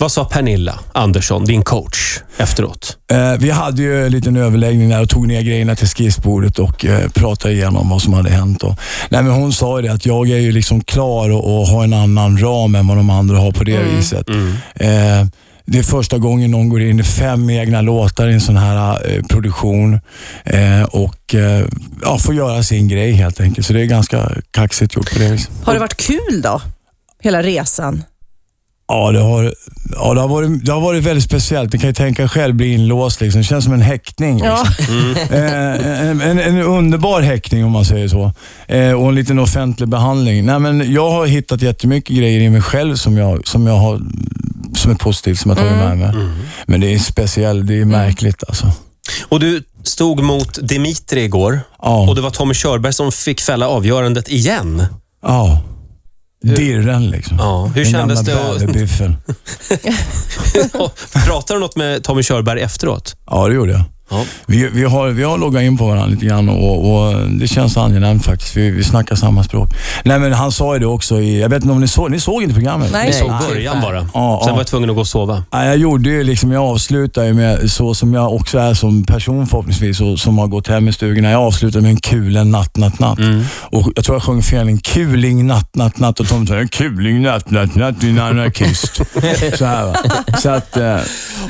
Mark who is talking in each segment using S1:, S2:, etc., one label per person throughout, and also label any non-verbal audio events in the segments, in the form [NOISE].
S1: Vad sa Pernilla Andersson, din coach, efteråt?
S2: Eh, vi hade ju en liten överläggning där och tog ner grejerna till skissbordet och eh, pratade igenom vad som hade hänt. Och, nej, men hon sa ju det att jag är ju liksom klar och, och har en annan ram än vad de andra har på det viset. Eh, det är första gången någon går in i fem egna låtar i en sån här eh, produktion eh, och eh, ja, får göra sin grej helt enkelt. Så det är ganska kaxigt gjort på det viset.
S3: Har det varit kul då? Hela resan?
S2: Ja, det har, ja det, har varit, det har varit väldigt speciellt. Ni kan ju tänka själv bli inlåst. Liksom. Det känns som en häktning.
S3: Ja.
S2: Liksom. Eh, en, en, en underbar häktning om man säger så. Eh, och en liten offentlig behandling. Nej, men jag har hittat jättemycket grejer i mig själv som, jag, som, jag har, som är positivt, som jag tagit med mig. Men det är speciellt, det är märkligt alltså.
S1: Och du stod mot Dimitri igår
S2: Ja.
S1: och det var Tommy Körberg som fick fälla avgörandet igen.
S2: Ja. Dirren liksom.
S1: Ja, hur
S2: Den
S1: kändes det att-. [LAUGHS] Pratade du något med Tommy Körberg efteråt?
S2: Ja, det gjorde jag.
S1: Ja.
S2: Vi, vi, har, vi har loggat in på varandra lite grann och, och det känns angenämt faktiskt. Vi, vi snackar samma språk. Nej, men han sa ju det också i, jag vet inte om ni såg, ni såg inte programmet?
S3: Nej.
S1: Vi såg början bara.
S2: Ja,
S1: Sen
S2: ja.
S1: var jag tvungen att gå och sova.
S2: Nej, jag gjorde ju liksom, jag avslutade ju med så som jag också är som person förhoppningsvis och som har gått hem i stugorna. Jag avslutade med en kulen natt, natt, natt. Och jag tror jag sjöng fel. En kuling natt, natt, natt och Tom sa en kuling natt, natt, natt, din anarkist. [LAUGHS] så här va. Så att, eh,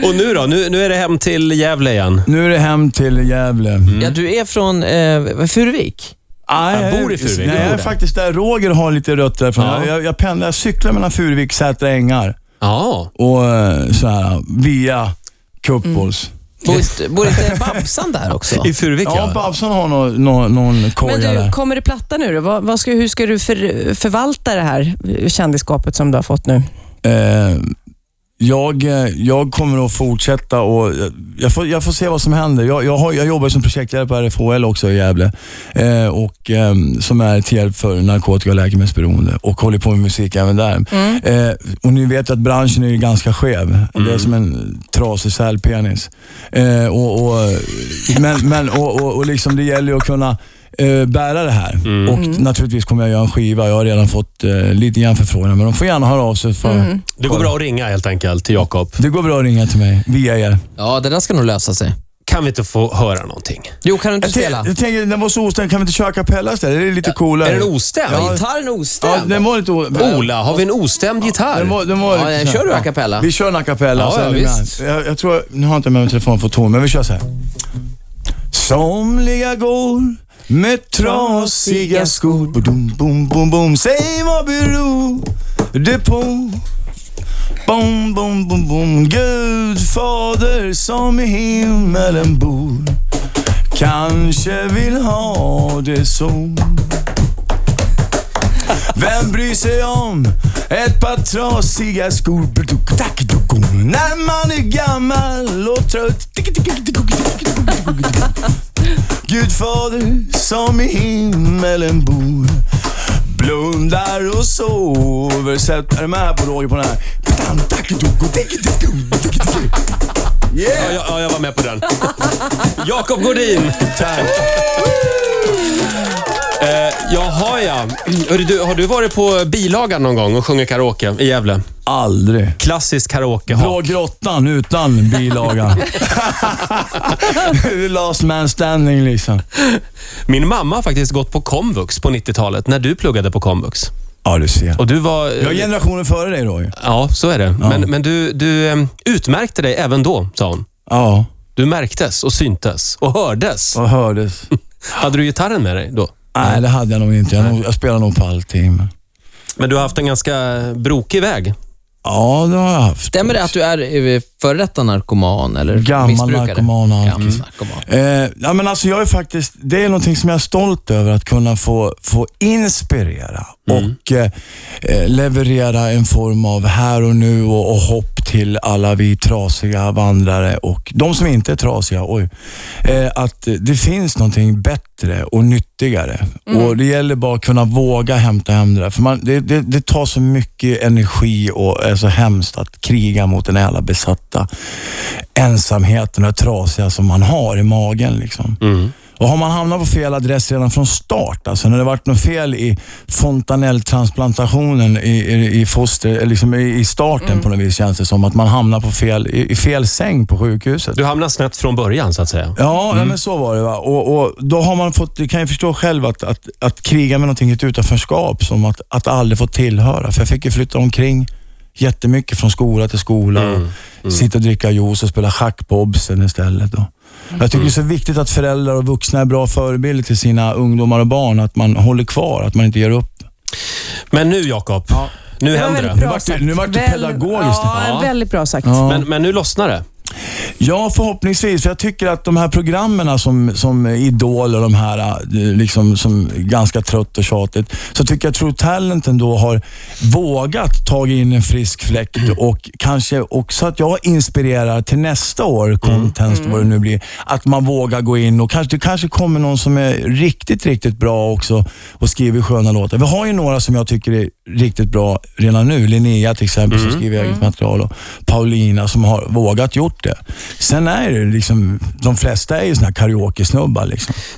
S1: Och nu då? Nu, nu är det hem till Gävle igen.
S2: nu är det hem till Gävle.
S4: Ja, du är från eh, Furuvik.
S2: Nej,
S1: Jag bor i Furuvik.
S2: Nej, jag är faktiskt där. Roger har lite rötter därifrån.
S1: Ja.
S2: Jag, jag pendlar, jag cyklar mellan Furuvik, Sätra ängar
S1: Ja.
S2: och eh, så här, via.
S4: Bor, inte- bor inte Babsan där också?
S1: I Furuvik
S2: Ja, Babson har någon, någon, någon koja
S3: Men du,
S2: där.
S3: kommer det platta nu då? Vad, vad ska, hur ska du för, förvalta det här kändisskapet som du har fått nu?
S2: Eh, jag, eh, jag kommer att fortsätta och eh, jag får, jag får se vad som händer. Jag, jag, har, jag jobbar som projektledare på RFHL också i Gävle eh, och, eh, som är till hjälp för narkotika och läkemedelsberoende och håller på med musik även där. Eh, och ni vet att branschen är ganska skev. Det är som en trasig sälpenis. Eh, och, och, men men och, och, och liksom det gäller ju att kunna eh, bära det här. Och naturligtvis kommer jag göra en skiva. Jag har redan fått eh, lite grann förfrågningar, men de får gärna höra av sig. För,
S1: Det går bra att ringa helt enkelt till Jakob.
S2: Det går bra att ringa till mig via er.
S4: Ja, det där ska nog lösa sig.
S1: Kan vi inte få höra någonting?
S4: Jo, kan du inte
S2: Jag,
S4: spela?
S2: jag tänker, den var så ostämd. Kan vi inte köra a cappella istället? Det är lite coolare.
S1: Är den ostämd?
S4: Ja, gitarren är ostämd.
S2: Ja, den var lite o-
S1: Ola, har vi en ostämd gitarr?
S2: Den var, den var
S4: Ja,
S2: lite
S4: kör du a cappella?
S2: Vi kör en a cappella.
S1: Ja, ja, visst.
S2: Jag, jag tror, nu har jag inte med mig telefon för ton, men vi kör så här. Somliga går med trasiga skor. Boom, boom, boom, boom. Säg vad beror det på? Bom, bom, bom, bom. Gud fader som i himmelen bor kanske vill ha det så. Vem bryr sig om ett par trasiga skor? När man är gammal och trött. Gudfader som i himmelen bor blundar och sover. Sätt, är du med här på Roger på den här?
S1: Ja,
S2: Yeah!
S1: ja, ja, jag var med på den. [LAUGHS] Jakob Godin.
S2: Tack.
S1: Eh, jaha, ja. Hörru, du, har du varit på bilagan någon gång och sjungit karaoke i Gävle?
S2: Aldrig.
S1: Klassisk karaoke.
S2: Blå grottan utan bilaga. [LAUGHS] Last man standing liksom.
S1: Min mamma har faktiskt gått på komvux på 90-talet, när du pluggade på komvux.
S2: Ja, du ser.
S1: Och du var...
S2: Jag är generationen före dig Roger.
S1: Ja, så är det. Men, men du, du eh, utmärkte dig även då, sa hon.
S2: Ja,
S1: Du märktes och syntes och hördes.
S2: vad hördes? [LAUGHS]
S1: Hade du gitarren med dig då?
S2: Nej, det hade jag nog inte. Jag, nog, jag spelar nog på allting. men-
S1: du har haft en ganska brokig väg.
S2: Ja, det har jag haft.
S4: Stämmer det att du är före detta narkoman eller
S2: Gammal narkoman och
S4: Gammal
S2: alkis.
S4: narkoman.
S2: Eh, ja, men alltså jag är faktiskt, det är någonting som jag är stolt över, att kunna få, få inspirera och eh, eh, leverera en form av här och nu och, och hopp till alla vi trasiga vandrare och de som inte är trasiga. Oj, eh, att det finns någonting bättre och nyttigare. Och Det gäller bara att kunna våga hämta hem det där. För man, det, det, det tar så mycket energi och är så hemskt att kriga mot den här besatta ensamheten och trasiga som man har i magen. Liksom. Och har man hamnat på fel adress redan från start, alltså när det varit något fel i fontanelltransplantationen i, i, i foster, eller liksom i, i starten på något vis känns det som att man hamnar på fel, i, i fel säng på sjukhuset.
S1: Du hamnar snett från början så att säga.
S2: Ja, nej, men så var det. Va? Och, och då har man fått, du kan ju förstå själv att, att, att kriga med någonting i ett utanförskap, som att, att aldrig få tillhöra. För jag fick ju flytta omkring jättemycket från skola till skola. Och Sitta och dricka juice och spela schack på Obsen istället. Och jag tycker det är så viktigt att föräldrar och vuxna är bra förebilder till sina ungdomar och barn. Att man håller kvar, att man inte ger upp.
S1: Men nu Jakob, nu
S3: Det var
S1: händer det.
S3: bra
S2: vart det- nu det
S3: Väl-
S2: pedagogiskt.
S3: Ja,
S1: Ja.
S3: väldigt bra sagt.
S2: Ja.
S1: Men, men nu lossnar det.
S2: Ja, förhoppningsvis. För jag tycker att de här programmen som, som Idol och de här, eh, liksom, som ganska trött och tjatigt, så tycker jag True Talent ändå har vågat ta in en frisk fläkt och kanske också att jag inspirerar till nästa år, content, vad det nu blir, att man vågar gå in och kanske, det kanske kommer någon som är riktigt, riktigt bra också och skriver sköna låtar. Vi har ju några som jag tycker är riktigt bra redan nu. Linnea till exempel som skriver eget material och Paulina som har vågat gjort det. Sen är det liksom, de flesta är ju såna här karaoke-snubbar. Liksom.